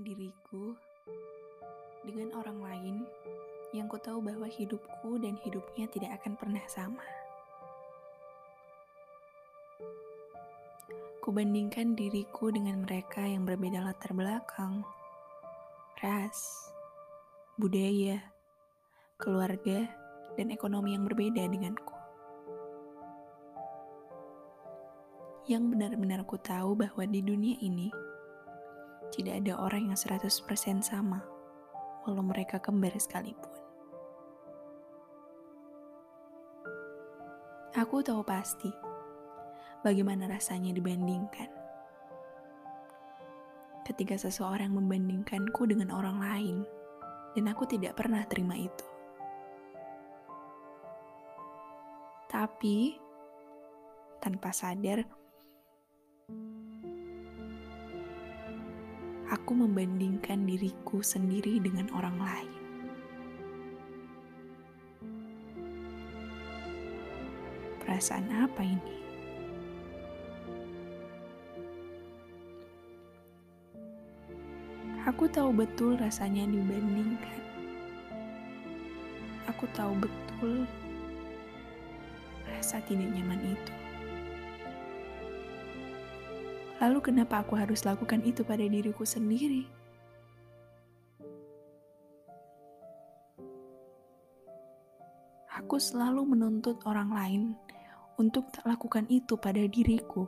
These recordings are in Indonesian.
diriku dengan orang lain yang ku tahu bahwa hidupku dan hidupnya tidak akan pernah sama. Kubandingkan diriku dengan mereka yang berbeda latar belakang, ras, budaya, keluarga, dan ekonomi yang berbeda denganku. Yang benar-benar ku tahu bahwa di dunia ini tidak ada orang yang 100% sama, walau mereka kembar sekalipun. Aku tahu pasti bagaimana rasanya dibandingkan. Ketika seseorang membandingkanku dengan orang lain, dan aku tidak pernah terima itu. Tapi, tanpa sadar, aku membandingkan diriku sendiri dengan orang lain. Perasaan apa ini? Aku tahu betul rasanya dibandingkan. Aku tahu betul rasa tidak nyaman itu. Lalu kenapa aku harus lakukan itu pada diriku sendiri? Aku selalu menuntut orang lain untuk tak lakukan itu pada diriku.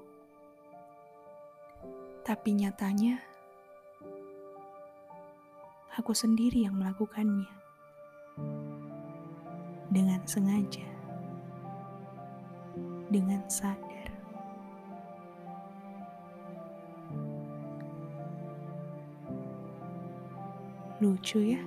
Tapi nyatanya, aku sendiri yang melakukannya. Dengan sengaja. Dengan sadar. Lucu ya?